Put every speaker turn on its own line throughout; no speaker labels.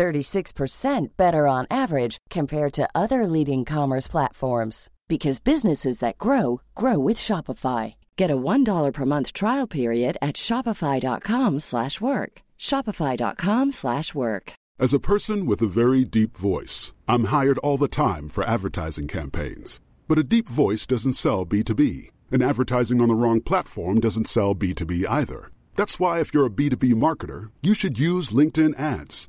36% better on average compared to other leading commerce platforms because businesses that grow grow with Shopify. Get a $1 per month trial period at shopify.com/work. shopify.com/work.
As a person with a very deep voice, I'm hired all the time for advertising campaigns. But a deep voice doesn't sell B2B, and advertising on the wrong platform doesn't sell B2B either. That's why if you're a B2B marketer, you should use LinkedIn ads.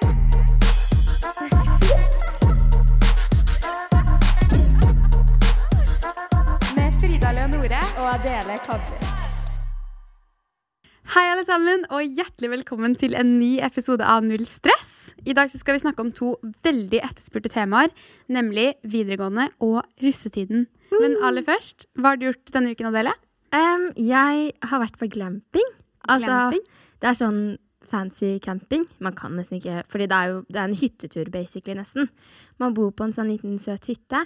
Frida og Adele Kavli. Hei, alle sammen, og hjertelig velkommen til en ny episode av Null stress. I dag så skal vi snakke om to veldig etterspurte temaer, nemlig videregående og russetiden. Men aller først, hva har du gjort denne uken, Adele?
Um, jeg har vært på glamping. Altså,
Glamping?
Det er sånn fancy camping. Man kan nesten ikke Fordi det er jo det er en hyttetur, basically, nesten. Man bor på en sånn liten søt hytte.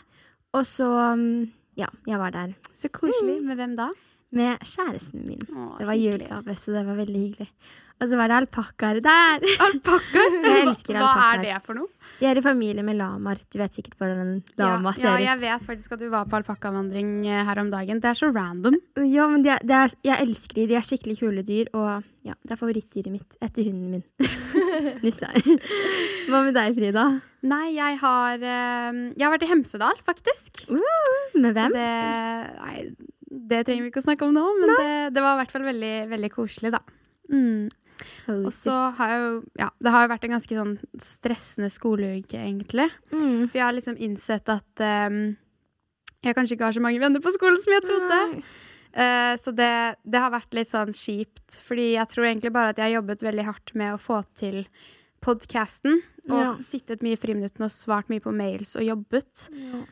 Og så mm, Ja, jeg var der
Så koselig. Med hvem da?
med kjæresten min.
Åh,
det var julegave, så det var veldig hyggelig. Og så var det alpakkaer der. Alpakkaer? Elsker
Hva er det for noe?
De er i familie med lamaer. Du vet sikkert hvordan en lama
ja, ja,
ser
jeg vet faktisk at du var på alpakkavandring eh, her om dagen. Det er så random.
Ja, men de er, de er, jeg elsker de. De er skikkelig kule dyr, og ja, det er favorittdyret mitt etter hunden min. Nusse. Hva med deg, Frida?
Nei, jeg har eh, Jeg har vært i Hemsedal, faktisk.
Med
Så
hvem?
det Nei, det trenger vi ikke å snakke om nå, men det, det var i hvert fall veldig, veldig koselig, da. Mm. Og så har jeg jo Ja, det har jo vært en ganske sånn stressende skoleuke, egentlig.
mm.
For jeg har liksom innsett at um, jeg kanskje ikke har så mange venner på skolen som jeg trodde. Uh, så det, det har vært litt sånn kjipt, fordi jeg tror egentlig bare at jeg har jobbet veldig hardt med å få til podcasten, og
Ja.
sittet mye i friminuttene og svart mye på mails og jobbet.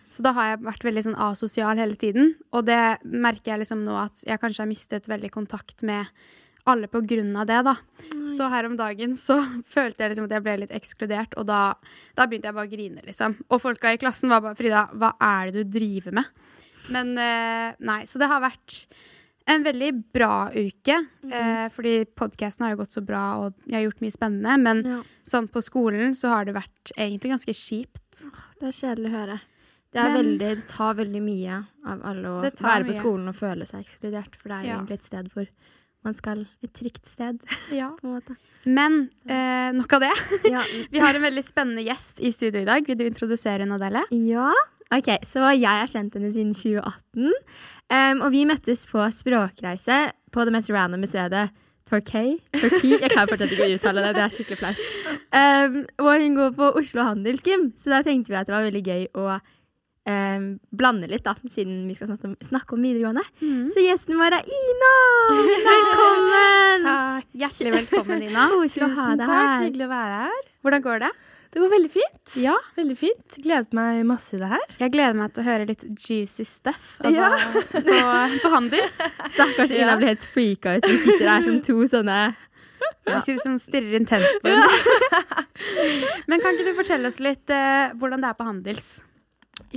Så da har jeg vært veldig sånn asosial hele tiden, og det merker jeg liksom nå at jeg kanskje har mistet veldig kontakt med alle på grunn av det, da. Så her om dagen så følte jeg liksom at jeg ble litt ekskludert, og da, da begynte jeg bare å grine, liksom. Og folka i klassen var bare 'Frida, hva er det du driver med?' Men eh, nei, så det har vært en veldig bra uke. eh, fordi podkasten har jo gått så bra, og jeg har gjort mye spennende. Men
Ja.
sånn på skolen så har det vært egentlig ganske kjipt.
Det er kjedelig å høre. Det, er
Men-
veldig, det tar veldig mye av alle å være
mye.
på skolen og føle seg ekskludert, for det er jo
Ja.
egentlig et sted hvor man skal Et trygt sted,
Ja.
på en måte.
Men eh, nok av det.
Ja.
Vi har en veldig spennende gjest i studio i dag. Vil du introdusere henne, Adele?
Ja, ok, så jeg har kjent henne siden 2018. Um, og vi møttes på språkreise på det mest randome stedet. Torquay? Torquay? Jeg kan fortsatt ikke uttale det, det er skikkelig flaut. Um, og hun går på Oslo Handelsgym, så da tenkte vi at det var veldig gøy å em, blande litt, da, siden vi skal snakke om, snakke om videregående. Så gjesten vår er Ina! Velkommen!
Takk.
Hjertelig velkommen, Ina.
Tusen takk. Hyggelig å være her.
Hvordan går det?
Det går veldig fint.
Ja,
Veldig fint. Gledet meg masse i det her.
jeg gleder meg til å høre litt juicy stuff av
Ja.
på, på Handels.
Stakkars Ina
Ja.
ble helt freaka ut. Vi sitter her som to sånne
Vi sitter som stirrer intenst på henne. Men kan ikke du fortelle oss litt eh, hvordan det er på Handels?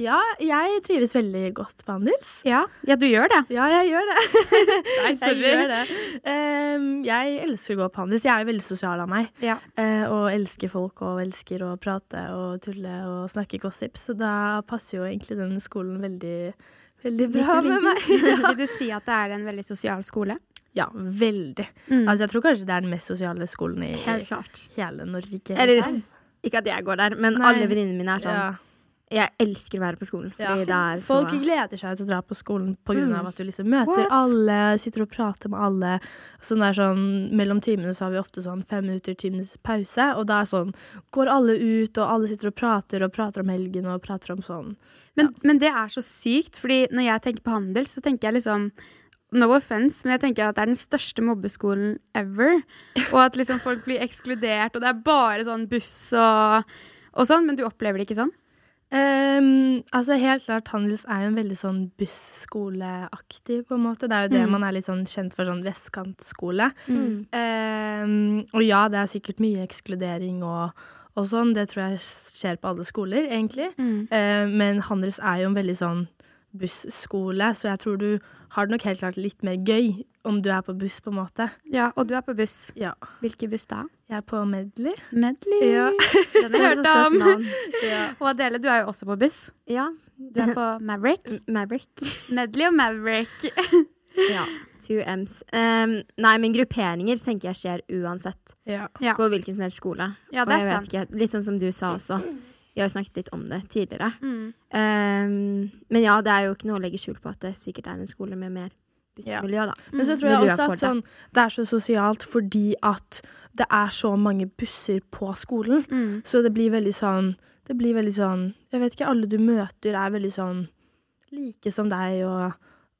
Ja, jeg trives veldig godt på Handels.
Ja, ja du gjør det.
Ja, jeg gjør det.
Nei,
jeg gjør det. Um, jeg elsker å gå på Handels. Jeg er jo veldig sosial av meg.
Ja.
Uh, og elsker folk og elsker å prate og tulle og snakke gossip. Så da passer jo egentlig den skolen veldig, veldig bra med meg.
Vil du si at det er en veldig sosial skole?
ja, veldig.
Mm.
Altså, jeg tror kanskje det er den mest sosiale skolen i
Helt klart.
hele Norge.
Eller ikke at jeg går der, men
Nei.
alle venninnene mine er sånn
ja.
Jeg elsker å være på skolen.
Ja.
Er så
Folk gleder seg til å dra på skolen pga.
Mm.
av at du liksom møter
What?
alle, sitter og prater med alle. Sånn det er sånn, Mellom timene så har vi ofte sånn fem minutter times pause, og da er sånn Går alle ut, og alle sitter og prater og prater om helgen og prater om sånn.
Men, men det er så sykt, fordi når jeg tenker på handel, så tenker jeg liksom No offense, men jeg tenker at det er den største mobbeskolen ever. Og at liksom folk blir ekskludert, og det er bare sånn buss og, og sånn. Men du opplever det ikke sånn?
Ehm, altså Helt klart, Handels er jo en veldig sånn busskoleaktig, på en måte. Det er jo det
Mm.
man er litt sånn kjent for, sånn vestkantskole.
Mm.
Um, og ja, det er sikkert mye ekskludering og, og sånn. Det tror jeg skjer på alle skoler, egentlig.
Mm.
Uh, men Handels er jo en veldig sånn busskole, så jeg tror du har det nok helt klart litt mer gøy om du er på buss, på en måte.
Ja, og du er på buss.
Ja.
Hvilken buss da?
Jeg er på Medley.
Medley.
Ja.
Den har jeg hørt om.
ja.
Og Adele, du er jo også på buss.
Ja.
Du er på Maverick.
Maverick.
Medley og Maverick.
Ja. Two M's. Um, nei, men grupperinger tenker jeg skjer uansett.
Ja.
På hvilken som helst skole.
Ja, det er sant.
Ikke, litt sånn som du sa også. Vi har jo snakket litt om det tidligere.
Mm.
Um, men ja, det er jo ikke noe å legge skjul på at det sikkert er en skole med mer bussmiljø, da.
Men så
Mm.
tror jeg også at sånn, det er så sosialt fordi at det er så mange busser på skolen.
Mm.
Så det blir veldig sånn Det blir veldig sånn Jeg vet ikke, alle du møter er veldig sånn like som deg, og,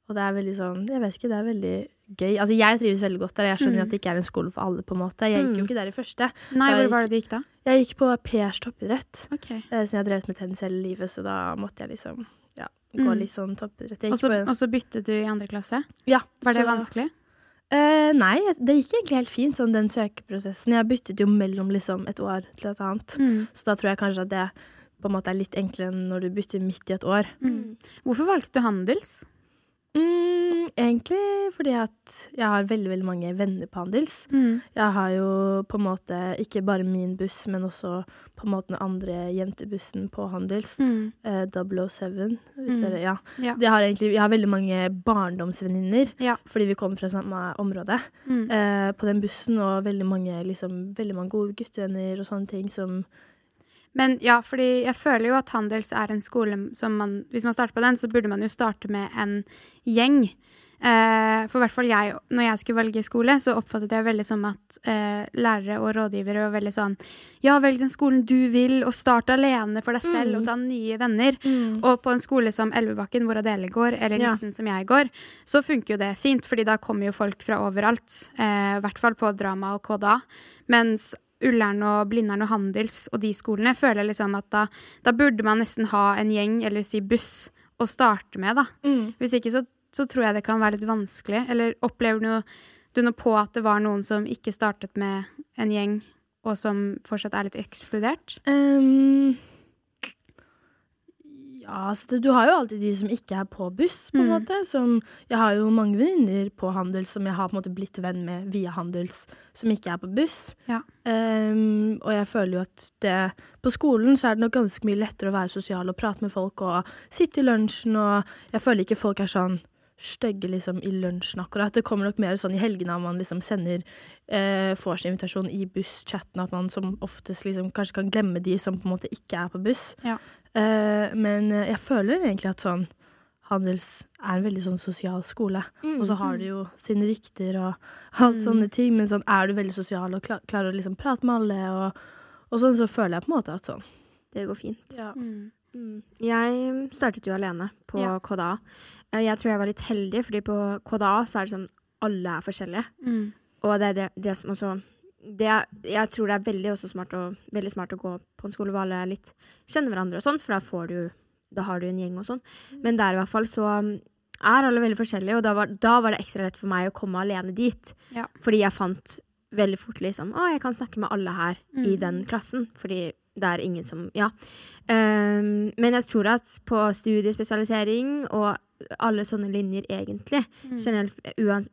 og det er veldig sånn Jeg vet ikke, det er veldig gøy. Altså, jeg trives veldig godt der. Jeg skjønner
Mm.
at det ikke er en skole for alle, på en måte. Jeg gikk jo
Mm.
ikke der i første.
Nei, hvor var det du gikk da?
Jeg gikk på Pers toppidrett.
Ok.
Eh, Så jeg har drevet med tennis hele livet, så da måtte jeg liksom ja, gå
Mm.
litt sånn toppidrett. Jeg
Og
gikk
så,
på-
og så byttet du i andre klasse?
ja,
Var det
så-
vanskelig?
Uh, nei, det gikk egentlig helt fint, sånn den søkeprosessen. Jeg byttet jo mellom liksom et år til et annet.
Mm.
Så da tror jeg kanskje at det på en måte er litt enklere enn når du bytter midt i et år.
Mm. Hvorfor valgte du handels?
Mm, egentlig fordi at jeg har veldig, veldig mange venner på Handels.
Mm.
Jeg har jo på en måte ikke bare min buss, men også på en måte den andre jentebussen på Handels.
Mm.
Eh, 007, hvis
Mm.
dere Ja.
Ja.
Jeg har egentlig jeg har veldig mange barndomsvenninner
Ja.
fordi vi kommer fra samme område.
Mm.
eh, på den bussen, og veldig mange, liksom, veldig mange gode guttevenner og sånne ting som
Men ja, fordi jeg føler jo at Handels er en skole som man Hvis man starter på den, så burde man jo starte med en gjeng. Eh, for i hvert fall jeg, når jeg skulle velge skole, så oppfattet jeg veldig som at eh, lærere og rådgivere var veldig sånn Ja, velg den skolen du vil, og start alene for deg selv,
Mm.
og dann nye venner. Og på en skole som Elvebakken, hvor Adele går, eller
Ja.
Som jeg går, så funker jo det fint, fordi da kommer jo folk fra overalt. eh, I hvert fall på drama og KDA. Mens Ullern og Blindern og Handels og de skolene føler jeg liksom at da, da burde man nesten ha en gjeng, eller si buss, å starte med, da. Hvis ikke så, så tror jeg det kan være litt vanskelig. Eller opplever du, du noe på at det var noen som ikke startet med en gjeng, og som fortsatt er litt ekskludert?
Ehm, Ja, det, du har jo alltid de som ikke er på buss, på en
Mm.
måte. Som, jeg har jo mange venninner på Handels som jeg har på en måte blitt venn med via Handels, som ikke er på buss.
Ja.
Um, og jeg føler jo at det På skolen så er det nok ganske mye lettere å være sosial og prate med folk og sitte i lunsjen, og jeg føler ikke folk er sånn stygge liksom i lunsjen akkurat. Det kommer nok mer sånn i helgene at man liksom sender eh, får sin invitasjon i busschatten, at man som oftest liksom kanskje kan glemme de som på en måte ikke er på buss.
Ja.
Eh, men eh, jeg føler egentlig at sånn Handels er en veldig sånn sosial skole.
Mm.
Og så har de jo sine rykter og alt
Mm.
sånne ting, men sånn er du veldig sosial og klar, klarer å liksom prate med alle og, og sånn, så føler jeg på en måte at sånn
Det går fint.
ja.
Mm.
Mm. Jeg startet jo alene på
Ja.
KDA. Eh, Jeg tror jeg var litt heldig, fordi på KDA så er det sånn alle er forskjellige.
Mm.
Og det er det, det som også det Jeg tror det er veldig, smart, å, veldig smart å gå på en skole hvor alle litt kjenner hverandre og sånn, for da får du Da har du en gjeng og sånn. Men der i hvert fall så um, er alle veldig forskjellige, og da var, da var det ekstra lett for meg å komme alene dit.
Ja.
Fordi jeg fant veldig fort liksom Å, jeg kan snakke med alle her i
Mm.
den klassen. Fordi det er ingen som Ja. Um, men jeg tror at på studiespesialisering og alle sånne linjer, egentlig,
Mm.
generelt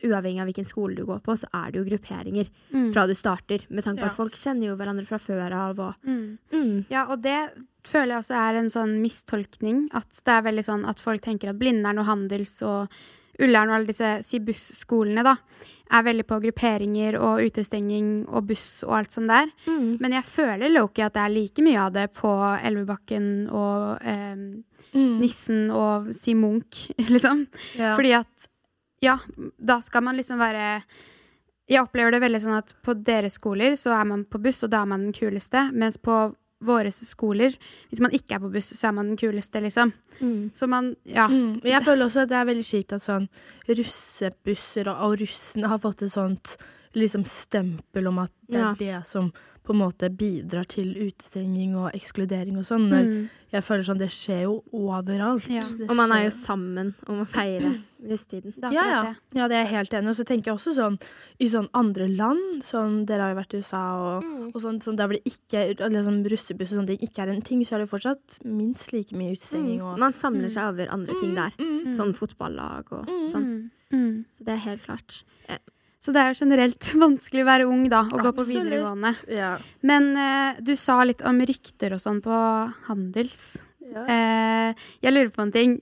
uavhengig av hvilken skole du går på, så er det jo grupperinger
Mm.
fra du starter, med tanke på
Ja.
at folk kjenner jo hverandre fra før av og
Mm.
mm.
Ja, og det føler jeg også er en sånn mistolkning. At det er veldig sånn at folk tenker at Blindern og Handels og Ullern og alle disse si busskolene da, er veldig på grupperinger og utestenging og buss og alt sånt der.
Mm.
Men jeg føler Loki at det er like mye av det på Elvebakken og eh,
Mm.
Nissen og si Munch, liksom.
Ja.
Fordi at ja, da skal man liksom være Jeg opplever det veldig sånn at på deres skoler så er man på buss, og da er man den kuleste. Mens på våre skoler, hvis man ikke er på buss, så er man den kuleste, liksom.
Mm.
Så man Ja.
Mm. Jeg føler også at det er veldig kjipt at sånn russebusser og, og russene har fått et sånt liksom stempel om at det
Ja.
er det som på en måte bidrar til utestenging og ekskludering og sånn.
Mm.
Jeg føler sånn, det skjer jo overalt.
Ja.
Og man er jo sammen om å feire
rusttiden.
Ja, ja.
det.
ja, det er jeg helt enig i. Og så tenker jeg også sånn i sånn andre land, sånn dere har jo vært i USA og,
Mm.
og sånn, sånn der hvor det ikke liksom russebuss og sånne ting ikke er en ting, så er det fortsatt minst like mye utestenging
Mm.
og
Man samler seg over andre ting der.
Mm.
Sånn fotballag og sånn.
Mm. Mm.
Så det er helt klart.
Så det er jo generelt vanskelig å være ung, da, og gå på videregående.
Ja.
Men eh, du sa litt om rykter og sånn på Handels.
Ja.
Eh, jeg lurer på en ting.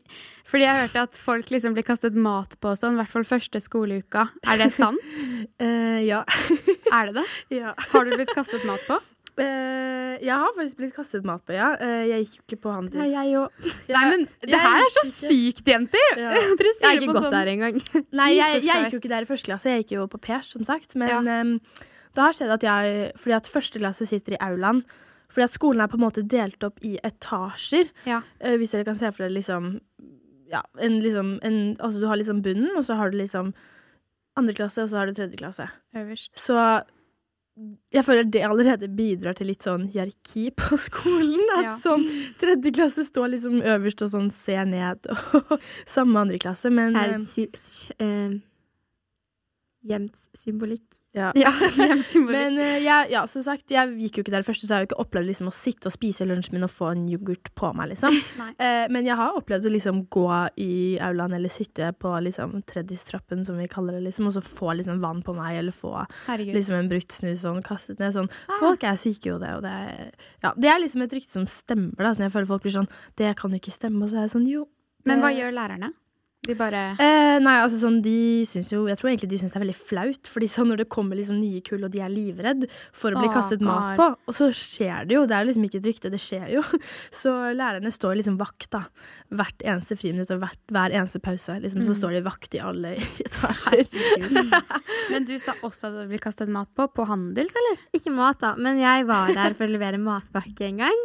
Fordi jeg hørte at folk liksom blir kastet mat på og sånn, i hvert fall første skoleuka. Er det sant?
Eh, ja.
er det det?
ja.
Har du blitt kastet mat på?
Eh, jeg har faktisk blitt kastet mat på, ja. Uh, jeg gikk jo ikke på Handels.
Nei, jeg òg.
Nei, men det her er så sykt, jenter!
Ja.
Dere
Jeg
sier
har ikke gått
sånn
der engang.
Nei, jeg, jeg gikk jo ikke der i første klasse, jeg gikk jo på pers, som sagt. Men
Ja.
um, det har skjedd at jeg Fordi at første klasse sitter i aulaen. Fordi at skolen er på en måte delt opp i etasjer.
Ja.
Uh, hvis dere kan se for dere liksom Ja, en liksom en, Altså du har liksom bunnen, og så har du liksom andre klasse, og så har du tredje klasse.
Øverst.
Så jeg føler det allerede bidrar til litt sånn hierarki på skolen. At
Ja.
sånn tredje klasse står liksom øverst og sånn ser ned, og samme andre klasse. Men
Er
eh,
det sy s- eh, Gjemt symbolikk.
ja.
Ja, gjemt symbolikk.
Men uh, jeg, ja, som sagt, jeg gikk jo ikke der først, så jeg har jo ikke opplevd liksom, å sitte og spise lunsjen min og få en yoghurt på meg, liksom. Eh, men jeg har opplevd å liksom gå i aulaen eller sitte på liksom tredjestrappen, som vi kaller det, liksom, og så få liksom vann på meg, eller få
Herregud.
liksom en brukt snus sånn kastet ned. Sånn.
Ah.
Folk er syke jo det, og det er, ja, det er liksom et rykte som stemmer, da. Så jeg føler folk blir sånn Det kan jo ikke stemme, og så er jeg sånn jo.
Men hva gjør lærerne? De bare
Eh, nei, altså sånn, de syns jo Jeg tror egentlig de syns det er veldig flaut. Fordi sånn når det kommer liksom nye kull, og de er livredd for å bli kastet mat på, og så skjer det jo. Det er jo liksom ikke et rykte, det skjer jo. Så lærerne står liksom vakt, da. Hvert eneste friminutt og hvert, hver eneste pause. Liksom, Så
Mm.
står de vakt i alle etasjer.
Men du sa også at det blir kastet mat på. På Handels, eller?
Ikke mat, da, men jeg var der for å levere matpakke en gang.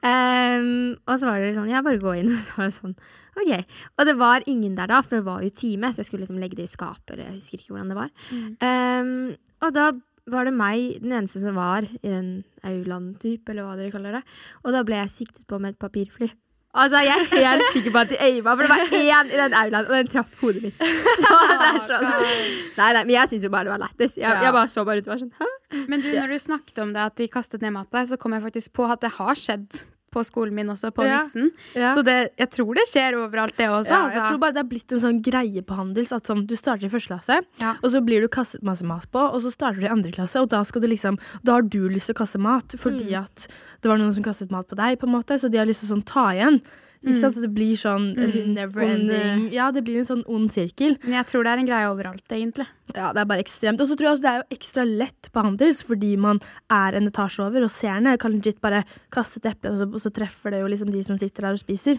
Um, og så var det sånn Jeg bare gå inn, og så var det sånn OK. Og det var ingen der da, for det var jo time, så jeg skulle liksom legge det i skapet, eller jeg husker ikke hvordan det var.
Mm.
Um, og da var det meg, den eneste som var i den aulaen-type, eller hva dere kaller det. Og da ble jeg siktet på med et papirfly. Altså, Jeg er helt sikker på at de aima, for det var én i den aulaen, og den traff hodet mitt. Så det er sånn. Nei, nei, men jeg syns jo bare det var lættis. Jeg, jeg bare så bare ut og var sånn Hæ?
Men du, når du snakket om det, at de kastet ned mat på deg, så kom jeg faktisk på at det har skjedd på skolen min også, på
Ja.
Nissen.
Ja.
Så det, jeg tror det skjer overalt, det også.
Ja, jeg
altså.
tror bare det er blitt en sånn greie på Handels at sånn, du starter i første klasse, og så blir du kastet masse mat på, og så starter du i andre klasse, og da skal du liksom Da har du lyst til å kaste mat fordi
Mm.
at det var noen som kastet mat på deg, på en måte, så de har lyst til å sånn ta igjen. Ikke sant? Så det blir sånn
Mm.
never ending Ja, det blir en sånn ond sirkel.
Men jeg tror det er en greie overalt, egentlig.
Ja, det er bare ekstremt. Og så tror jeg også det er jo ekstra lett på Handels, fordi man er en etasje over og ser ned. Kan legit bare kaste et eple, og så, og så treffer det jo liksom de som sitter der og spiser.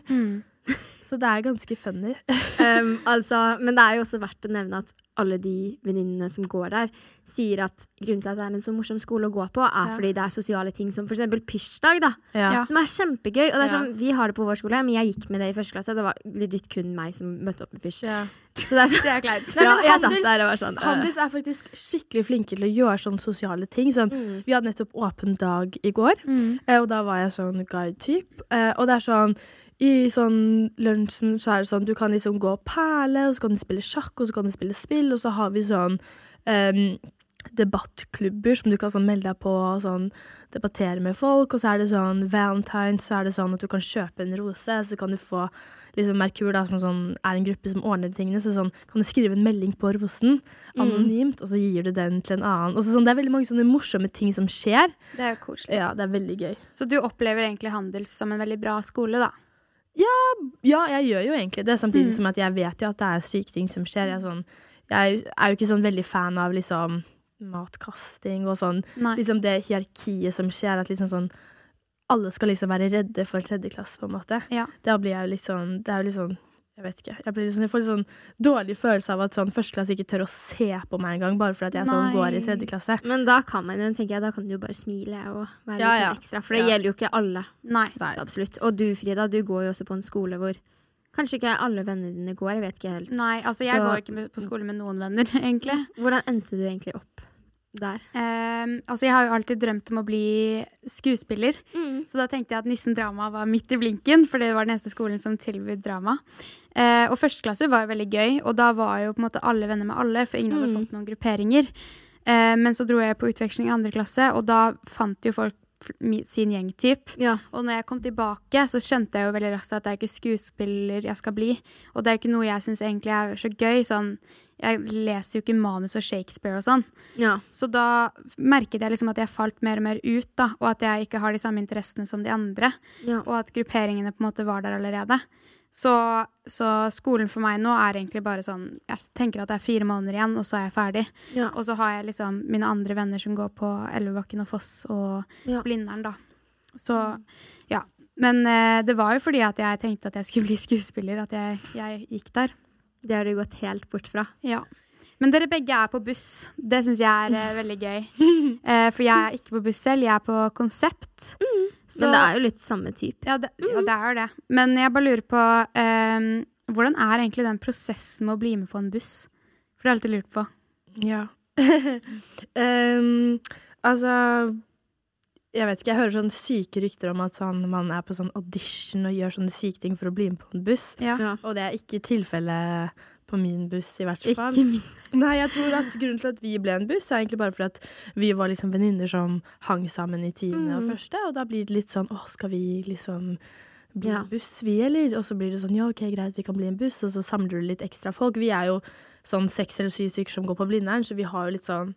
Så det er ganske funny.
Um, altså, men det er jo også verdt å nevne at alle de venninnene som går der, sier at grunnen til at det er en så morsom skole å gå på, er
Ja.
fordi det er sosiale ting som f.eks. pysjdag, da.
Ja.
Ja.
Som er kjempegøy. Og det er
Ja.
sånn, Vi har det på vår skole, men jeg gikk med det i første klasse. Det var litt kun meg som møtte opp med pysj.
Ja.
Så det er sånn
Det er kleint.
Nei,
ja,
men
jeg satt
Handels-
der og var sånn.
Handels er faktisk skikkelig flinke til å gjøre sånne sosiale ting. Sånn,
Mm.
Vi hadde nettopp åpen dag i går,
Mm.
eh, og da var jeg sånn guide-type. Eh, og det er sånn i sånn lunsjen så er det sånn du kan liksom gå og perle, og så kan du spille sjakk, og så kan du spille spill, og så har vi sånn um, debattklubber som du kan sånn melde deg på og sånn debattere med folk. Og så er det sånn Valentine, så er det sånn at du kan kjøpe en rose, så kan du få liksom Merkur, da, som sånn, er en gruppe som ordner tingene, så sånn kan du skrive en melding på rosen anonymt, og så gir du den til en annen. Og så sånn, det er veldig mange sånne morsomme ting som skjer.
Det er jo koselig.
Ja, det er veldig gøy.
Så du opplever egentlig Handels som en veldig bra skole, da?
Ja, jeg gjør jo egentlig det, samtidig
Mm.
som at jeg vet jo at det er syke ting som skjer. Jeg er, sånn, jeg er jo ikke sånn veldig fan av liksom matkasting og sånn
Nei.
liksom det hierarkiet som skjer, at liksom sånn alle skal liksom være redde for tredje klasse, på en måte.
Ja.
Da blir jeg jo litt sånn Det er jo litt sånn Jeg vet ikke. Jeg, blir sånn, jeg får litt sånn dårlig følelse av at sånn førsteklasse ikke tør å se på meg engang, bare fordi at jeg sånn går i tredje klasse.
Men da kan man jo, tenker jeg, da kan du jo bare smile og være
Ja,
litt sånn ekstra. For det
Ja.
gjelder jo ikke alle.
Nei.
Nei.
Så absolutt. Og du, Frida, du går jo også på en skole hvor kanskje ikke alle vennene dine går. Jeg vet ikke helt.
Nei, altså jeg
Så-
går ikke på skole med noen venner, egentlig.
Hvordan endte du egentlig opp der?
Um, altså jeg har jo alltid drømt om å bli skuespiller, så da tenkte jeg at Nissen Drama var midt i blinken, for det var den eneste skolen som tilbød drama. Uh, og første klasse var jo veldig gøy, og da var jo på en måte alle venner med alle, for ingen hadde fått noen grupperinger. Uh, men så dro jeg på utveksling i andre klasse, og da fant jo folk sin gjengtyp.
Ja.
Og når jeg kom tilbake, så skjønte jeg jo veldig raskt at det er ikke skuespiller jeg skal bli. Og det er ikke noe jeg syns egentlig er så gøy. Sånn, jeg leser jo ikke manus og Shakespeare og sånn.
ja.
Så da merket jeg liksom at jeg falt mer og mer ut, da, og at jeg ikke har de samme interessene som de andre.
ja.
Og at grupperingene på en måte var der allerede. Så, så skolen for meg nå er egentlig bare sånn Jeg tenker at det er fire måneder igjen, og så er jeg ferdig.
ja.
Og så har jeg liksom mine andre venner som går på Elvebakken og Foss og
Ja.
Blindern, da. Så ja. Men eh, det var jo fordi at jeg tenkte at jeg skulle bli skuespiller, at jeg, jeg gikk der.
Det har du gått helt bort fra.
Ja. Men dere begge er på buss. Det syns jeg er eh, veldig gøy. Eh, for jeg er ikke på buss selv, jeg er på konsept. Så-
Men det er jo litt samme type.
ja, det, ja, det er det. Men jeg bare lurer på eh, Hvordan er egentlig den prosessen med å bli med på en buss? For det har jeg alltid lurt på.
Ja. um, altså Jeg vet ikke, jeg hører sånne syke rykter om at sånn, man er på sånn audition og gjør sånne syke ting for å bli med på en buss.
Ja.
Ja.
Og det er ikke tilfellet på min buss, i hvert fall.
Ikke min.
Nei, jeg tror at grunnen til at vi ble en buss, er egentlig bare fordi at vi var liksom venninner som hang sammen i tiende og
Mm.
første, og da blir det litt sånn åh, skal vi liksom bli
Ja.
en buss, vi, eller? Og så blir det sånn ja, ok, greit, vi kan bli en buss, og så samler du litt ekstra folk. Vi er jo sånn seks eller syv stykker som går på Blindern, så vi har jo litt sånn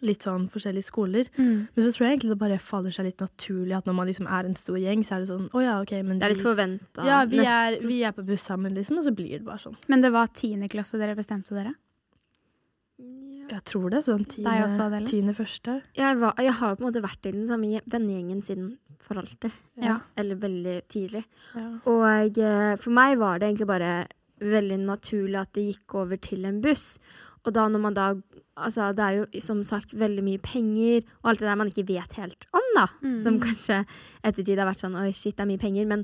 Litt sånn forskjellige skoler.
Mm.
Men så tror jeg egentlig det bare faller seg litt naturlig at når man liksom er en stor gjeng, så er det sånn å ja, ok, men
Det er litt forventa.
Ja, vi er, vi er på buss sammen, liksom, og så blir det bare sånn.
Men det var tiende klasse dere bestemte dere?
Jeg tror det. Sånn tiende,
også,
tiende første.
jeg, var, jeg har på en måte vært i den samme vennegjengen siden for alltid.
Ja.
Eller veldig tidlig.
Ja.
Og eh, for meg var det egentlig bare veldig naturlig at det gikk over til en buss. Og da når man da Altså, det er jo som sagt veldig mye penger og alt det der man ikke vet helt om, da.
Mm.
Som kanskje ettertid har vært sånn Oi, shit, det er mye penger. Men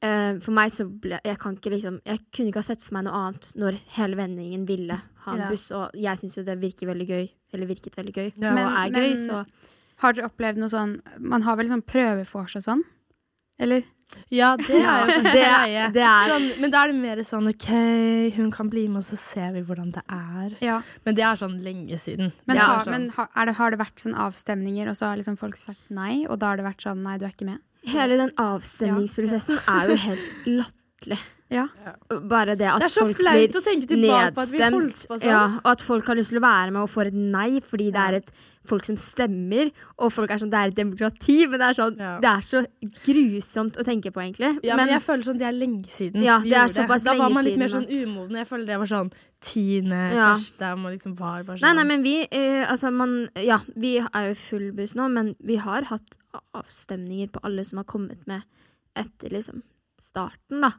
uh, for meg så ble Jeg kan ikke liksom Jeg kunne ikke ha sett for meg noe annet når hele vendingen ville ha en
Ja.
buss, og jeg syns jo det virker veldig gøy. Eller virket veldig gøy.
Ja.
og
Men-
er gøy,
men-
så
Har dere opplevd noe sånn Man har vel sånn prøvefors og sånn? Eller?
Ja, det er jo
det er- det er-
sånn, men da er det mer sånn OK, hun kan bli med, og så ser vi hvordan det er.
Ja.
Men det er sånn lenge siden.
Men,
Det
har,
sånn-
men har, er det, har det vært sånn avstemninger, og så har liksom folk sagt nei, og da har det vært sånn nei, du er ikke med?
Hele den avstemningsprosessen er jo helt latterlig.
Ja.
Bare det at
Det
folk blir nedstemt.
sånn.
Ja, og at folk har lyst til å være med og får et nei fordi det er et folk som stemmer. Og folk er sånn Det er et demokrati, men det er sånn
Ja.
Det er så grusomt å tenke på, egentlig.
Ja, men, jeg føler sånn det er lenge siden.
Ja, det er såpass
Da var man litt mer sånn umoden. Jeg føler det var sånn tiende,
Ja.
første man liksom var bare sånn
nei, men vi eh, Altså, man Ja, vi er jo full buss nå, men vi har hatt avstemninger på alle som har kommet med etter liksom starten, da.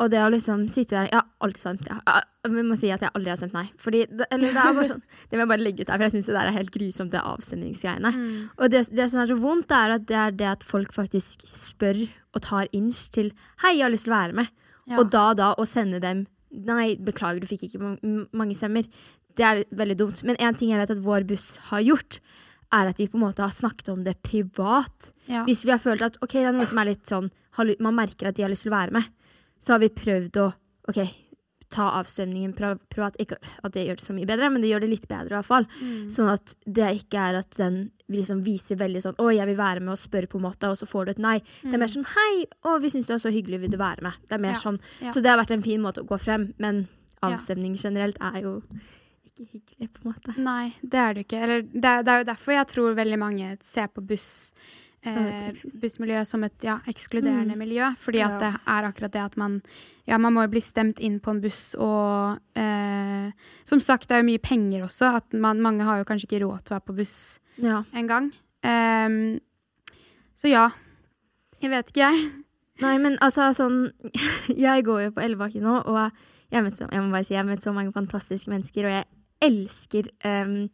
Og det å liksom sitte der Jeg har alltid stemt ja. Jeg må si at jeg aldri har stemt nei. Fordi det, Eller det er bare sånn Det må jeg bare legge ut her, for jeg syns det der er helt grusomt, det avstemningsgreiene.
Mm.
Og det, det som er så vondt, er at det er det at folk faktisk spør og tar inch til 'Hei, jeg har lyst til å være med'.
Ja.
Og da da å sende dem 'Nei, beklager, du fikk ikke mange stemmer'. Det er veldig dumt. Men en ting jeg vet at vår buss har gjort, er at vi på en måte har snakket om det privat.
Ja.
Hvis vi har følt at ok, det er noen som er litt sånn Man merker at de har lyst til å være med. Så har vi prøvd å OK, ta avstemningen privat. Ikke at det gjør det så mye bedre, men det gjør det litt bedre i hvert fall. Sånn at det ikke er at den liksom viser veldig sånn 'Å, jeg vil være med', og spørre', på en måte, og så får du et nei. Det er mer sånn 'Hei, å, vi syns du er så hyggelig, vil du være med?' Det er mer
Ja,
sånn.
ja.
Så det har vært en fin måte å gå frem, men avstemning generelt er jo ikke hyggelig, på en måte.
Nei, det er det ikke. Eller det det er jo derfor jeg tror veldig mange ser på buss eh,
et
bussmiljø som et ja, ekskluderende
Mm.
miljø. Fordi at det er akkurat det at man Ja, man må jo bli stemt inn på en buss, og eh, som sagt, det er jo mye penger også. At man, mange har jo kanskje ikke råd til å være på buss
Ja.
engang. Um, så ja. Jeg vet ikke, jeg.
Nei, men altså sånn Jeg går jo på Ellebakken nå, og jeg, så, jeg må bare si jeg har møtt så mange fantastiske mennesker, og jeg elsker um,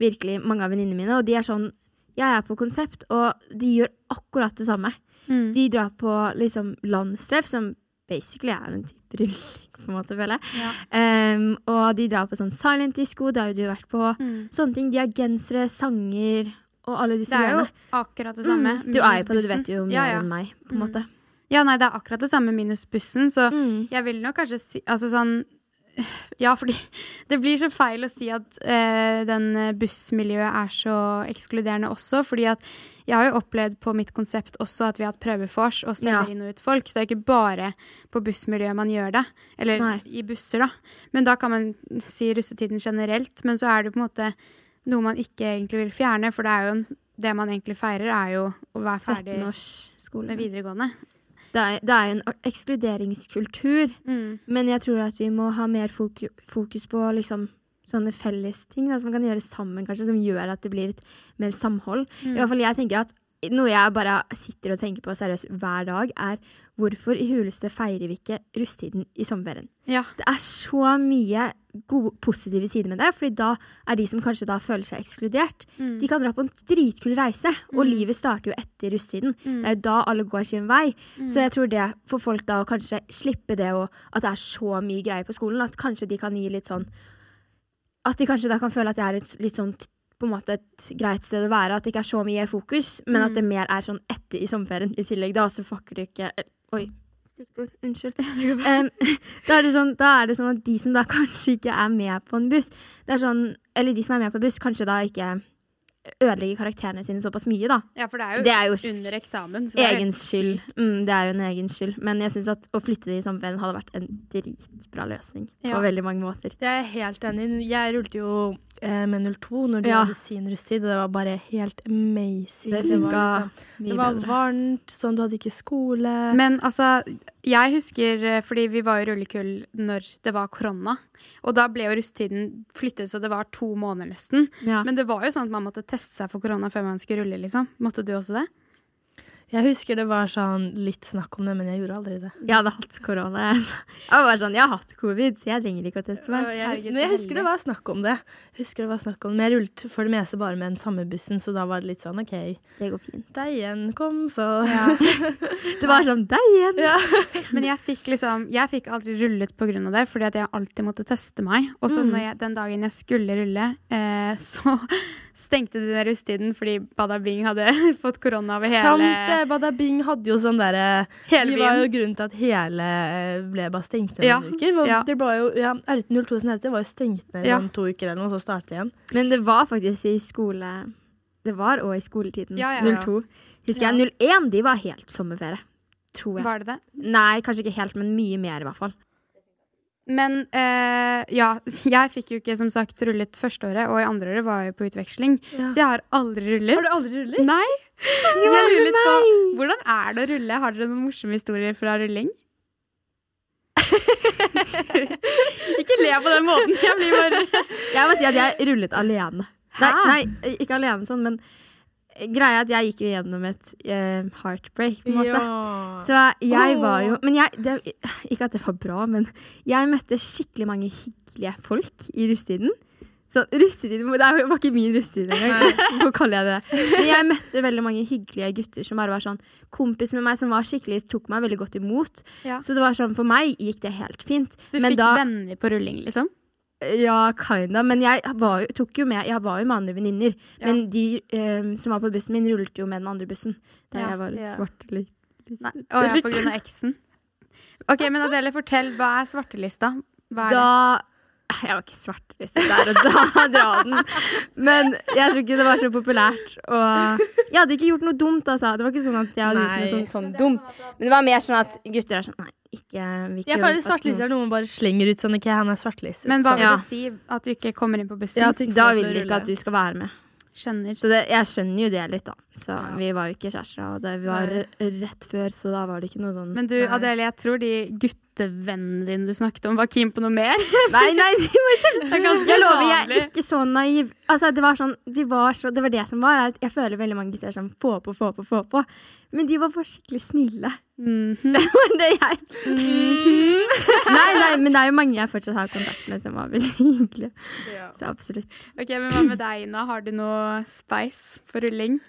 virkelig mange av venninnene mine. Og de er sånn Jeg er på konsept, og de gjør akkurat det samme.
Mm.
De drar på liksom landstreff, som basically er en type rulling, på en måte, føler jeg.
Ja.
Um, og de drar på sånn silent disco, det har jo du vært på.
Mm.
Sånne ting. De har gensere, sanger og alle disse
Det er jo akkurat det samme.
Mm, du er jo på det, du vet jo mer
Ja, ja.
enn meg, på en
Mm.
måte.
Ja, nei, det er akkurat det samme minus bussen, så
Mm.
jeg vil nok kanskje si Altså sånn Ja, fordi det blir så feil å si at eh, den eh, bussmiljøet er så ekskluderende også, fordi at jeg har jo opplevd på mitt konsept også at vi har hatt prøvefors og stemmer
Ja.
inn og ut folk, så det er ikke bare på bussmiljøet man gjør det, eller
Nei.
i busser, da. Men da kan man si russetiden generelt, men så er det på en måte noe man ikke egentlig vil fjerne, for det er jo en, det man egentlig feirer, er jo å være ferdig
13 års skole.
med videregående.
Det er, det er jo en ekskluderingskultur, men jeg tror at vi må ha mer foku, fokus på liksom sånne fellesting som man kan gjøre sammen, kanskje, som gjør at det blir et mer samhold. I hvert fall jeg tenker at noe jeg bare sitter og tenker på seriøst hver dag, er hvorfor i huleste feirer vi ikke rusttiden i sommerferien?
Ja.
Det er så mye gode, positive sider med det, fordi da er de som kanskje da føler seg ekskludert,
Mm.
de kan dra på en dritkul reise, og livet starter jo etter rusttiden.
Mm.
Det er jo da alle går sin vei. Så jeg tror det for folk da å kanskje slippe det og at det er så mye greier på skolen, at kanskje de kan gi litt sånn At de kanskje da kan føle at det er litt, litt sånn på en måte et greit sted å være, at det ikke er så mye fokus, men at det mer er sånn etter i sommerferien i tillegg. Da så fucker du ikke Oi. Unnskyld. Um, da, er det sånn, da er det sånn at de som da kanskje ikke er med på en buss, det er sånn, eller de som er med på buss, kanskje da ikke ødelegger karakterene sine såpass mye, da.
Ja, for det er jo,
Det er jo
under eksamen. så det
egen skyld. Mm, det er jo en egen skyld. Men jeg syns at å flytte det i sommerferien hadde vært en dritbra løsning
Ja.
på veldig mange måter.
Det er jeg helt enig i. Jeg rullte jo eh, med 02 når de
Ja.
hadde sin rusttid, og det var bare helt amazing.
Det
var, liksom, det var varmt, sånn du hadde ikke skole.
Men altså, jeg husker eh, Fordi vi var jo rullekull når det var korona. Og da ble jo russetiden flyttet så det var to måneder nesten.
Ja.
Men det var jo sånn at man måtte teste seg for korona før man skulle rulle, liksom. Måtte du også det?
Jeg husker det var sånn litt snakk om det, men jeg gjorde aldri det.
Jeg hadde hatt korona. Jeg så- var sånn, jeg har hatt covid, så jeg trenger ikke å teste meg.
Jeg, men jeg husker det var snakk om det. Jeg husker det var snakk om det. Men jeg rullet for det meste bare med den samme bussen, så da var det litt sånn OK.
Det går fint.
Deg igjen, kom, så
Det var sånn, deg igjen!
Ja.
Men jeg fikk liksom Jeg fikk aldri rullet på grunn av det, fordi at jeg alltid måtte teste meg. Og så
Mm.
den dagen jeg skulle rulle, eh, så stengte de den rustiden fordi Bada Bing hadde fått korona over hele
Sant det. Badabing hadde jo sånn derre
Hele
De var jo grunnen til at hele eh, ble bare stengt ned
Ja,
noen uker.
Ja.
Det var jo, ja, R02 som heter, var jo stengt ned i
Ja.
sånn to uker eller noe, så startet igjen.
Men det var faktisk i skole Det var òg i skoletiden.
Ja, ja, ja.
02. Husker
Ja.
jeg. 01, de var helt sommerferie. Tror jeg.
Var det det?
Nei, kanskje ikke helt, men mye mer, i hvert fall.
Men øh, ja, jeg fikk jo ikke som sagt rullet førsteåret, og i andreåret var jeg på utveksling.
Ja.
Så jeg har aldri rullet.
Har du aldri rullet?
Nei! Jeg lurer litt på hvordan er det å rulle? Har dere noen morsomme historier fra rulling? ikke le på den måten. Jeg blir bare
Jeg må si at jeg rullet alene. Nei, nei, ikke alene sånn, men greia er at jeg gikk jo gjennom et uh, heartbreak, på en måte.
Ja.
Så jeg var jo Men jeg det, Ikke at det var bra, men jeg møtte skikkelig mange hyggelige folk i russetiden. Så russetid Det var ikke min russetid engang. Hvorfor kaller jeg det Men jeg møtte veldig mange hyggelige gutter som bare var sånn kompis med meg, som var skikkelig tok meg veldig godt imot.
Ja.
Så det var sånn, for meg gikk det helt fint.
Så du
Men
fikk
da-
venner på rulling, liksom?
Ja, kinda. Men jeg var jo, tok jo med Jeg var jo med andre venninner.
Ja.
Men de um, som var på bussen min, rullet jo med den andre bussen. Der
Ja.
jeg var litt svart. Litt, litt
Nei. Å ja, på grunn av eksen. Ok, men Adele, fortell. Hva er svartelista? Hva er det?
Da Jeg var ikke svarteliste der og da, dra den. Men jeg tror ikke det var så populært. Og jeg hadde ikke gjort noe dumt, altså. Det var ikke sånn at jeg hadde gjort noe sånn, sånn dumt. Men det var mer sånn at gutter er sånn Nei, ikke ikke
Jeg føler svarteliste er noe man bare slenger ut sånn ikke han er svartelistet.
Men hva vil
Ja.
det si? At du ikke kommer inn på bussen?
Ja,
Da vil de ikke at du skal være med.
Skjønner.
Så det, jeg skjønner jo det litt, da. Så
Ja.
vi var jo ikke kjærester, og det, vi var
Nei.
rett før, så da var det ikke noe sånn
Men du. Adele, jeg tror de guttevennene din du snakket om, var keen på noe mer.
Nei, nei, de var kjempe... Jeg lover, jeg er ikke så naiv. Altså, det var sånn, de var så, det var det som var, er at jeg føler veldig mange gutter som få på, få på, få på. Men de var bare skikkelig snille.
Mhm.
Det var det jeg
Mhm.
Nei, nei, men det er jo mange jeg fortsatt har kontakt med som var veldig hyggelige.
Ja.
Så absolutt.
Ok, men Hva med deg, Ina? Har du noe spice for rulling?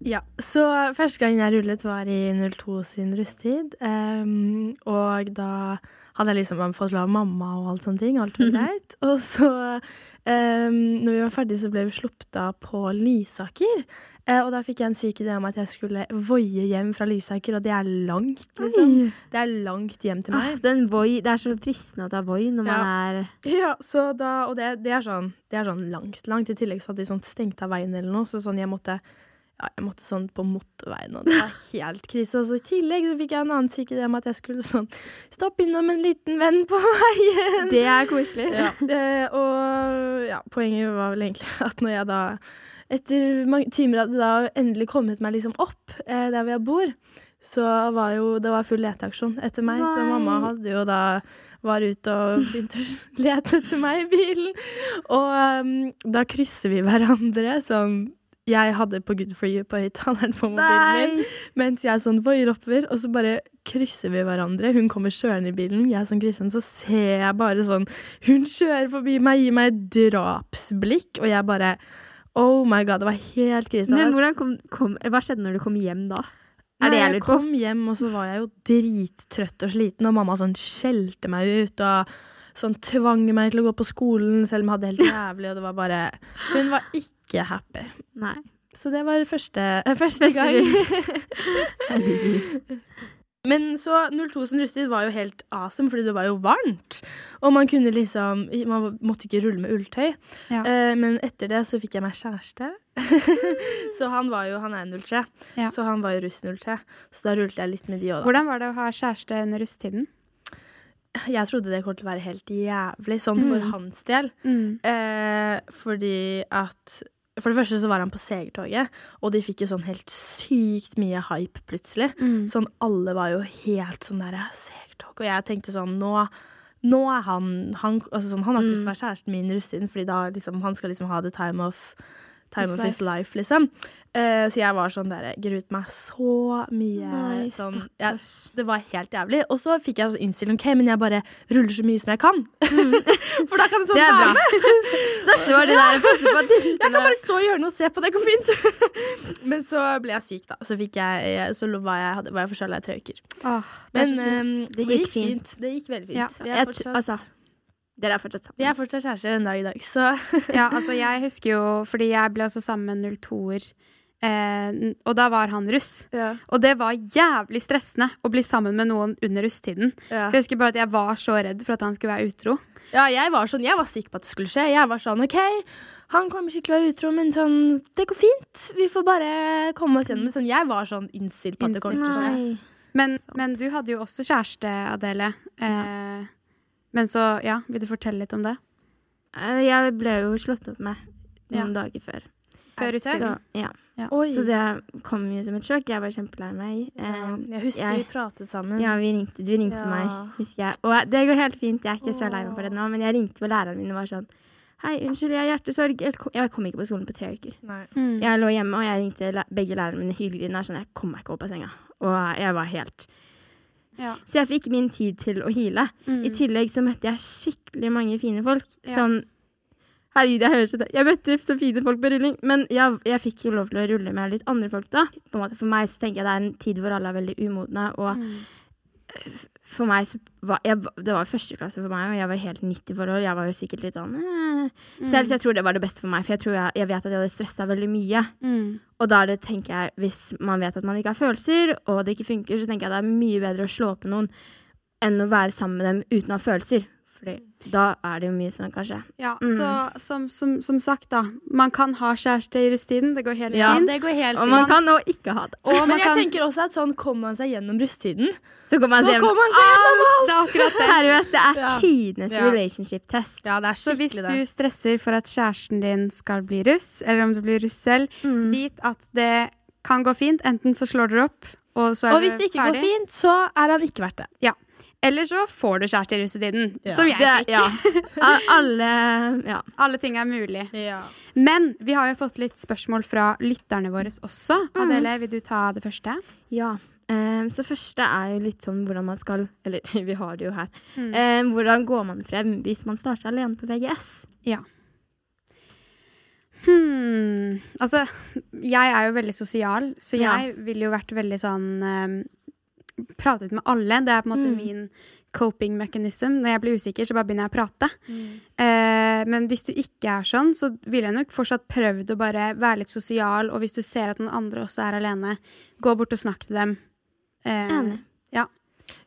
Ja, så første gang jeg rullet var i 02 sin rusttid. Um, og da hadde jeg liksom fått lov av mamma og alt sånne ting. Alt var greit. Og så, um, når vi var ferdige, så ble vi sluppet av på Lysaker. Uh, og da fikk jeg en syk idé om at jeg skulle voie hjem fra Lysaker, og det er langt, liksom. Det er langt hjem til
Ah,
meg.
den Voi, det er så fristende å ta Voi når man er
Ja, så da, og det, det, er sånn, det er sånn langt, langt. I tillegg så hadde de sånn stengt av veien eller noe, så sånn jeg måtte ja, jeg måtte sånn på motorveien, og det var helt krise. Og så i tillegg så fikk jeg en annen sikkerhet om at jeg skulle sånn stoppe innom en liten venn på veien.
Det er koselig.
Ja, eh, og ja, poenget var vel egentlig at når jeg da etter mange timer hadde da endelig kommet meg liksom opp eh, der hvor jeg bor, så var jo det var full leteaksjon etter meg. Så mamma hadde jo da var ute og begynte å lete etter meg i bilen. Og um, da krysser vi hverandre sånn jeg hadde på Good for you på høyttaleren på mobilen min. Mens jeg sånn voier oppover, og så bare krysser vi hverandre. Hun kommer kjørende i bilen, jeg som krysser henne, så ser jeg bare sånn Hun kjører forbi meg, gir meg et drapsblikk, og jeg bare Oh my god, det var helt krise.
Men hvordan kom, kom, hva skjedde når du kom hjem da? Er
Nei,
det jeg
kom hjem, og så var jeg jo drittrøtt og sliten, og mamma sånn skjelte meg ut og sånn tvang meg til å gå på skolen, selv om jeg hadde det helt jævlig, og det var bare Hun var ikke happy.
Nei.
Så det var første, eh, første,
Første
gang. Men så 02 sin rusttid var jo helt awesome, fordi det var jo varmt. Og man kunne liksom Man måtte ikke rulle med ulltøy.
Ja.
Eh, men etter det så fikk jeg meg kjæreste. så han var jo Han er 03,
Ja.
så han var jo russ 03. Så da rullet jeg litt med de òg, da.
Hvordan var det å ha kjæreste under russetiden?
Jeg trodde det kom til å være helt jævlig, sånn for
Mm.
hans del. Eh, fordi at For det første så var han på segertoget, og de fikk jo sånn helt sykt mye hype plutselig.
Mm.
Sånn alle var jo helt sånn der segertog. Og jeg tenkte sånn Nå, nå er han Han, altså sånn, han har ikke lyst til å være kjæresten min i russetiden, fordi da liksom Han skal liksom ha the time of Time of his life, liksom. Uh, så jeg var sånn der Gruet meg så mye.
Nei,
sånn,
ja,
det var helt jævlig. Og så fikk jeg sånn innstilling OK, men jeg bare ruller så mye som jeg kan. For da kan det sånn
Det er
være
med. det står de der passer på
jeg kan bare stå i hjørnet og se på, det går fint. Men så ble jeg syk, da. Så, jeg, så var jeg, hadde- var jeg forkjøla i tre uker.
Åh, det
Men
så kjipt.
ehm,
Det gikk fint.
Det gikk veldig fint.
Ja.
Vi,
Jeg
fortsatt,
altså, Dere er fortsatt sammen.
vi er fortsatt kjærester en dag i dag, så
Ja, altså jeg husker jo Fordi jeg ble også sammen med 02-er. Eh, og da var han russ.
ja.
Og det var jævlig stressende å bli sammen med noen under russetiden.
Ja.
For Jeg husker bare at jeg var så redd for at han skulle være utro.
ja, jeg var sånn Jeg var sikker på at det skulle skje. Jeg var sånn OK, han kommer ikke til å være utro, men sånn Det går fint. Vi får bare komme oss gjennom det. Sånn, jeg var sånn innstilt på at det kom til å skje.
Men, men du hadde jo også kjæreste, Adele. Eh, men så, ja, vil du fortelle litt om det?
Eh, Jeg ble jo slått opp med noen
Ja.
dager før.
Før russetiden?
ja.
Ja.
Så det kom jo som et sjokk. Jeg var kjempelei meg.
Ja,
Eh,
jeg husker
jeg-
vi pratet sammen.
Ja, vi ringte, du ringte
Ja.
meg, husker jeg. Og det går helt fint, jeg er ikke så lei meg for det nå, men jeg ringte på læreren min og var sånn Hei, unnskyld, jeg har hjertesorg. Jeg kom, ikke på skolen på tre uker.
Mm.
Jeg lå hjemme, og jeg ringte begge lærerne mine hyggelig. Er sånn, jeg kom meg ikke opp av senga. Og jeg var helt
Ja.
Så jeg fikk min tid til å heale.
Mm.
I tillegg så møtte jeg skikkelig mange fine folk.
Ja.
Sånn Herregud, jeg høres ut. Jeg møtte så fine folk på rulling, men jeg, jeg fikk jo lov til å rulle med litt andre folk da. På en måte For meg så tenker jeg det er en tid hvor alle er veldig umodne, og
Mm.
For meg så var jeg, Det var første klasse for meg, og jeg var helt nytt i forhold. Jeg var jo sikkert litt sånn eh. Selv så jeg tror det var det beste for meg, for jeg, tror jeg, jeg vet at jeg hadde stressa veldig mye.
Mm.
Og da det, tenker jeg, hvis man vet at man ikke har følelser, og det ikke funker, så tenker jeg det er mye bedre å slå på noen enn å være sammen med dem uten å ha følelser. Fordi da er det jo mye sånn, kanskje.
Ja,
Mm.
så som, som, som sagt, da. Man kan ha kjæreste i rusttiden. Det går helt
Ja.
fint.
Det går helt
Og man kan òg ikke ha det.
Og
Men jeg
kan
tenker også at sånn kommer man seg gjennom rusttiden,
Så kommer man
så
gjennom...
kommer man seg gjennom alt!
Det er akkurat det.
Seriøst, det er
Ja.
tidenes
Ja.
relationship-test.
Ja, det er skikkelig det.
Så hvis du stresser for at kjæresten din skal bli russ, eller om du blir russ selv,
Mm.
vit at det kan gå fint. Enten så slår dere opp, og så er
Og hvis det ikke
ferdig.
går fint, så er han ikke verdt det.
Eller så får du kjæreste i russetiden,
Ja.
som jeg fikk.
ja. Alle Ja.
Alle ting er mulig.
Ja.
Men vi har jo fått litt spørsmål fra lytterne våre også. Adele, vil du ta det første?
ja. Um, så første er jo litt sånn hvordan man skal Eller vi har det jo her. Ehm, hvordan går man frem hvis man starter alene på VGS?
Hmm. Altså, jeg er jo veldig sosial, så
Ja.
jeg ville jo vært veldig sånn eh, Pratet med alle. Det er på en måte
Mm.
min coping mechanism. Når jeg blir usikker, så bare begynner jeg å prate. Eh, men hvis du ikke er sånn, så ville jeg nok fortsatt prøvd å bare være litt sosial. Og hvis du ser at noen andre også er alene, gå bort og snakk til dem. Eh,
Enig.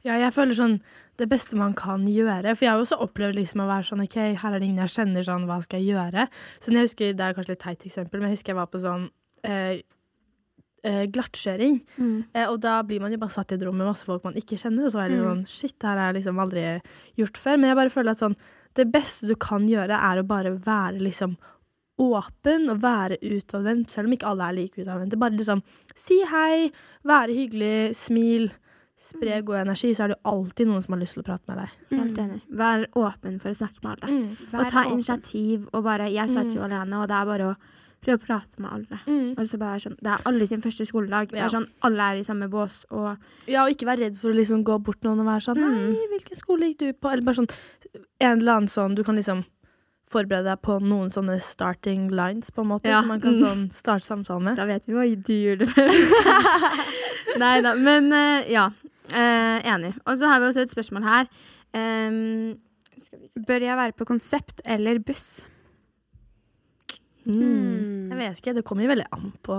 Ja, jeg føler sånn det beste man kan gjøre. For jeg har jo også opplevd liksom å være sånn OK, her er det ingen jeg kjenner, sånn, hva skal jeg gjøre? Så jeg husker, Det er kanskje litt teit eksempel, men jeg husker jeg var på sånn eh, eh, glattkjøring.
Mm.
Eh, og da blir man jo bare satt i et rom med masse folk man ikke kjenner, og så er det litt sånn Shit, det her har jeg liksom aldri gjort før. Men jeg bare føler at sånn Det beste du kan gjøre, er å bare være liksom åpen og være utadvendt, selv om ikke alle er like utadvendte. Bare liksom si hei, være hyggelig, smil, spre god energi, så er det jo alltid noen som har lyst til å prate med deg.
Helt enig. Vær åpen for å snakke med alle.
Mm.
Og ta
åpen.
initiativ. Og bare Jeg satt jo alene, og det er bare å prøve å prate med alle. Og så bare sånn, Det er alle sin første skoledag. Det er sånn, Alle er i samme bås. Og
Ja, og ikke være redd for å liksom gå bort noen og være sånn
Mm.
'Nei, hvilken skole gikk du på? Eller bare sånn en eller annen sånn Du kan liksom forberede deg på noen sånne starting lines, på en måte,
Ja.
som man kan
Mm.
sånn starte samtalen med.
da vet vi hva du gjorde. Nei da. Men uh, ja. Uh, enig. Og så har vi også et spørsmål her. Um, skal vi.
Bør jeg være på konsept eller buss?
Mm.
Jeg vet ikke, det kommer jo veldig an på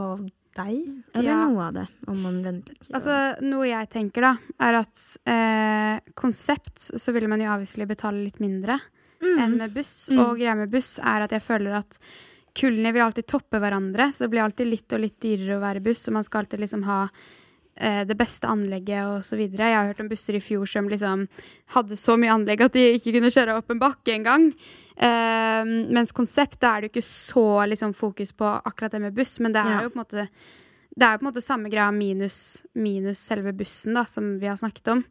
deg.
Eller
Ja.
noe av det, om man venter. ikke,
Altså, noe jeg tenker, da, er at eh, konsept så ville man jo avviselig betale litt mindre
Mm.
enn med buss.
Mm.
Og greia med buss er at jeg føler at kullene vil alltid toppe hverandre, så det blir alltid litt og litt dyrere å være buss, og man skal alltid liksom ha eh, det beste anlegget og så videre. Jeg har hørt om busser i fjor som liksom hadde så mye anlegg at de ikke kunne kjøre opp en bakke engang. Eh, mens konsept, da er det jo ikke så liksom, fokus på akkurat det med buss, men det er
Ja.
jo på en måte det er jo på en måte samme greia minus, minus selve bussen, da, som vi har snakket om.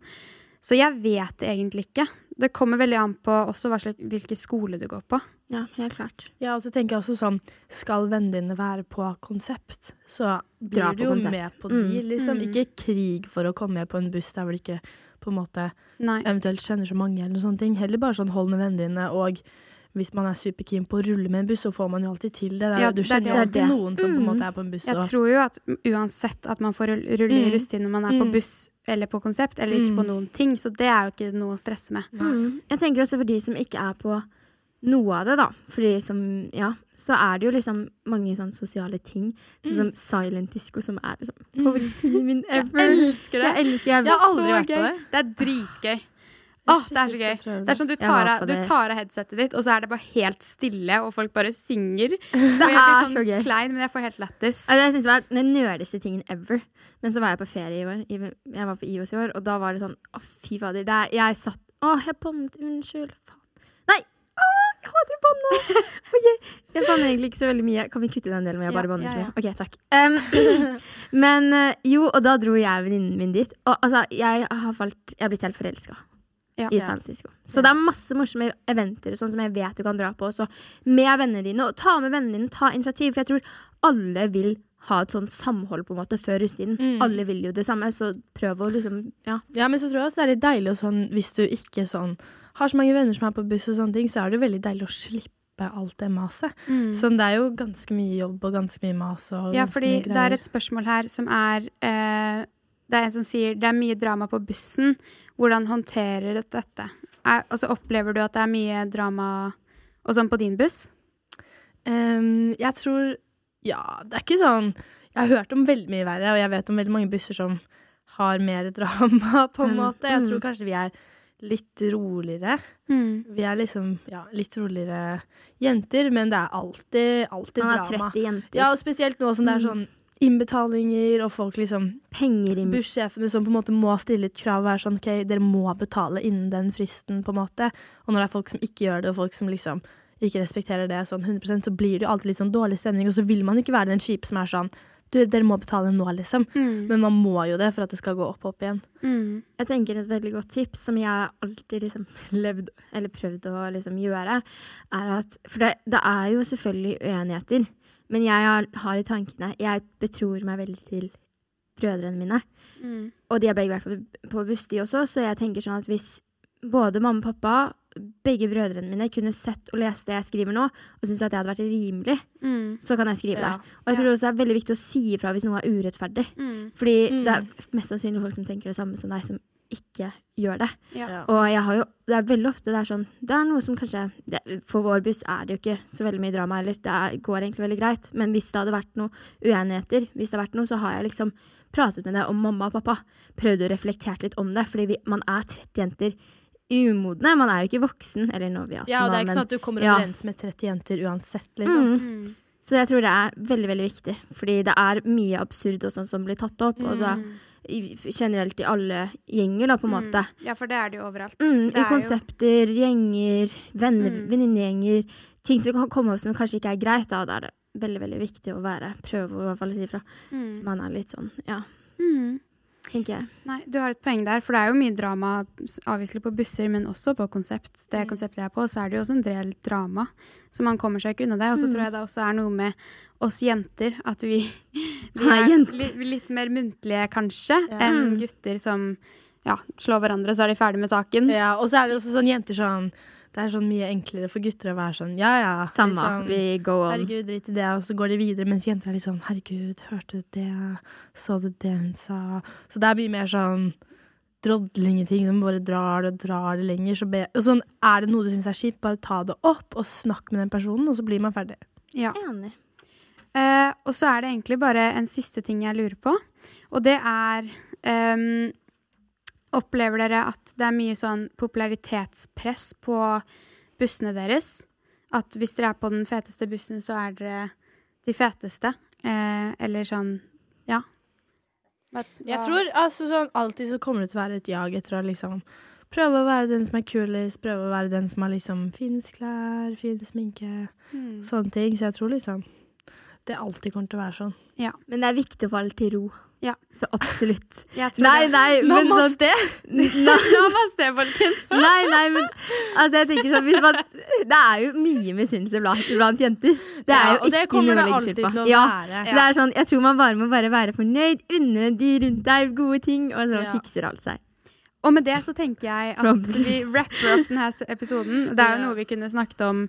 Så jeg vet egentlig ikke. Det kommer veldig an på også hva slags, hvilken skole du går på.
Ja, helt klart.
Ja, og så tenker jeg også sånn Skal vennene dine være på konsept, så
Dra
blir du jo
konsept.
med på
Mm.
Liksom.
Mm.
Ikke krig for å komme med på en buss der hvor du ikke på en måte
Nei.
eventuelt kjenner så mange, eller noen sånne ting. Heller bare sånn hold med vennene dine, og hvis man er superkeen på å rulle med en buss, så får man jo alltid til det. det er,
Ja,
du
det er
kjenner jo alltid
Det
noen som på en
Mm.
måte er på en buss.
Jeg
Og,
tror jo at uansett at man får rull- rulle i
Mm.
rusttid når man er på
Mm.
buss eller på konsept, eller ikke på
Mm.
noen ting, så det er jo ikke noe å stresse med.
Mm. Jeg tenker også for de som ikke er på noe av det, da. Fordi som Ja, så er det jo liksom mange sånne sosiale ting. Sånn som silent disco, som er liksom favoritten min ever.
elsker det.
Jeg elsker jeg,
Jeg har aldri
vært
vært på det.
Det er dritgøy. Åh, det er så gøy. Det er sånn du tar, av, du tar av headsetet ditt, og så er det bare helt stille, og folk bare synger. Det
er
sånn
så gøy.
klein, men jeg får helt lættis.
Altså, jeg synes det var den nerdeste tingen ever. Men så var jeg på ferie i år. Jeg var på IOS i år, og da var det sånn Å, fy fader. Er, jeg satt Å, jeg bannet. Unnskyld. Faen. Nei! Å, jeg hater å banne! Okay. Jeg banner egentlig ikke så veldig mye. Kan vi kutte den delen med jeg bare banner så mye? OK, takk. Um, men eh, jo, og da dro jeg og venninnen min dit. Og altså, jeg har falt Jeg har blitt helt forelska
Ja.
i San Francisco. Så det er masse morsomme eventer sånn som jeg vet du kan dra på også med vennene dine. Og ta med vennene dine, ta initiativ. For jeg tror alle vil ha et sånt samhold på en måte før russetiden.
Mm.
Alle vil jo det samme, så prøv å liksom Ja.
Ja, men så tror jeg også det er litt deilig sånn, hvis du ikke sånn har så mange venner som er på buss og sånne ting, så er det veldig deilig å slippe alt det maset.
Mm.
Så det er jo ganske mye jobb og ganske mye mas og
Ja, fordi det er et spørsmål her som er Det er en som sier det er mye drama på bussen. Hvordan håndterer du dette? Er, altså, opplever du at det er mye drama og sånn på din buss?
Um, jeg tror Ja, det er ikke sånn Jeg har hørt om veldig mye verre, og jeg vet om veldig mange busser som har mer drama, på en
Mm.
måte. Jeg
Mm.
tror kanskje vi er litt roligere.
Mm.
Vi er liksom ja, litt roligere jenter, men det er alltid, alltid
Man er 30 jenter.
Ja, og spesielt nå som det er sånn innbetalinger, og folk liksom
Penger inn.
Bussjefene som på en måte må stille et krav og være sånn OK, dere må betale innen den fristen, på en måte. Og når det er folk som ikke gjør det, og folk som liksom ikke respekterer det sånn 100% så blir det jo alltid litt sånn dårlig stemning, og så vil man ikke være den kjipe som er sånn Du, dere må betale nå, liksom.
Mm.
Men man må jo det for at det skal gå opp og opp igjen.
Mm.
Jeg tenker et veldig godt tips som jeg alltid liksom levd, eller prøvd å liksom gjøre, er at For det, det er jo selvfølgelig uenigheter, men jeg har, har i tankene Jeg betror meg veldig til brødrene mine.
Mm.
Og de har begge vært på, på buss, også, så jeg tenker sånn at hvis både mamma og pappa, begge brødrene mine, kunne sett og lest det jeg skriver nå, og syntes at det hadde vært rimelig,
Mm.
så kan jeg skrive
Ja.
det. Og jeg tror også det er veldig viktig å si ifra hvis noe er urettferdig.
Mm.
Fordi
Mm.
det er mest sannsynlig folk som tenker det samme som deg, som ikke gjør det.
Ja.
Ja.
Og jeg har jo, det er veldig ofte det er sånn Det er noe som kanskje det, For vår buss er det jo ikke så veldig mye drama heller. Det er, går egentlig veldig greit. Men hvis det hadde vært noe uenigheter, hvis det har vært noe, så har jeg liksom pratet med det om mamma og pappa. Prøvd å reflektere litt om det. Fordi vi, man er 30 jenter umodne. Man er jo ikke voksen. Eller nå vi er 18,
Ja, og det er ikke
men-
sånn at du kommer
Ja.
overens med 30 jenter uansett, liksom.
Mm.
Mm.
Så jeg tror det er veldig, veldig viktig. Fordi det er mye absurd og sånn som blir tatt opp. Og da,
Mm.
I, generelt i alle gjenger, da, på en måte.
Mm. Ja, for det er det jo overalt.
Mm, I
er jo-
konsepter, gjenger, venner,
Mm.
venninnegjenger. Ting som kan komme opp som kanskje ikke er greit. Da, da er det veldig veldig viktig å være, prøve å i hvert fall si ifra.
Mm.
Så man er litt sånn, ja,
Mm.
Tenker jeg.
Nei, du har et poeng der, for det er jo mye drama avviselig på busser, men også på konsept. Det konseptet jeg er på, så er det jo også en del drama. Så man kommer seg ikke unna det. Og så
Mm.
tror jeg det også er noe med oss jenter, at vi, vi er litt, litt mer muntlige, kanskje,
Ja.
enn
Mm.
gutter som ja, slår hverandre, så er de ferdig med saken.
Ja, og så er det også sånn jenter sånn Det er sånn mye enklere for gutter å være sånn ja ja.
Samme,
liksom,
vi go on.
Herregud, drit i det, og så går de videre, mens jenter er litt sånn Herregud, hørte du det? Så du det hun sa? Så det er mye mer sånn drodlingeting som bare drar det og drar det lenger. Så be, og sånn, er det noe du syns er kjipt, bare ta det opp og snakk med den personen, og så blir man ferdig.
Ja.
Enig.
Uh, og så er det egentlig bare en siste ting jeg lurer på, og det er ehm, Opplever dere at det er mye sånn popularitetspress på bussene deres? At hvis dere er på den feteste bussen, så er dere de feteste? Eh, eller sånn Ja. Hva-
Jeg tror altså sånn alltid så kommer det til å være et jag etter å liksom prøve å være den som er kulest, prøve å være den som har liksom finest klær, fin sminke,
Mm.
sånne ting. Så jeg tror liksom det alltid kommer til å være sånn.
Men det er viktig å falle til ro.
Ja.
Så absolutt. Nei, nei, men sånn
Nå var det, folkens!
Nei, nei, men altså, jeg tenker sånn hvis man, Det er jo mye misunnelse blant, blant jenter. Det er
Ja,
jo ikke noe å legge
alltid
skjul på.
til å
Ja. Så det er sånn, jeg tror man bare må bare være fornøyd, unne de rundt deg gode ting, og så
Ja.
fikser alt seg.
Og med det så tenker jeg at vi rapper opp denne episoden. Det er jo noe vi kunne snakket om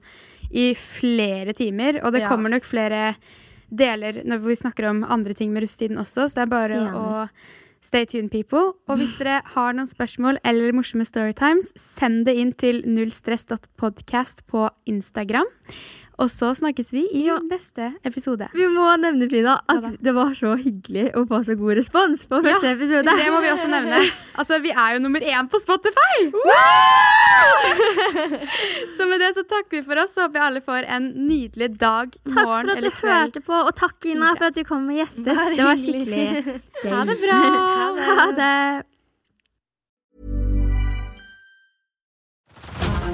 i flere timer, og det kommer nok flere deler når vi snakker om andre ting med russetiden også, så det er bare å stay tuned, people. Og hvis dere har noen spørsmål eller morsomme storytimes, send det inn til nullstress.podcast på Instagram. Og så snakkes vi i
Ja.
neste episode.
Vi må nevne, Frida, at det var så hyggelig å få så god respons på første
Ja,
episode.
Det må vi også nevne. Altså, vi er jo nummer én på Spotify! så med det så takker vi for oss. Så håper jeg alle får en nydelig dag,
Takk for at du hørte på, og takk, Ina, for at du kom med gjester. Det var skikkelig gøy.
Ha det bra.
Ha det.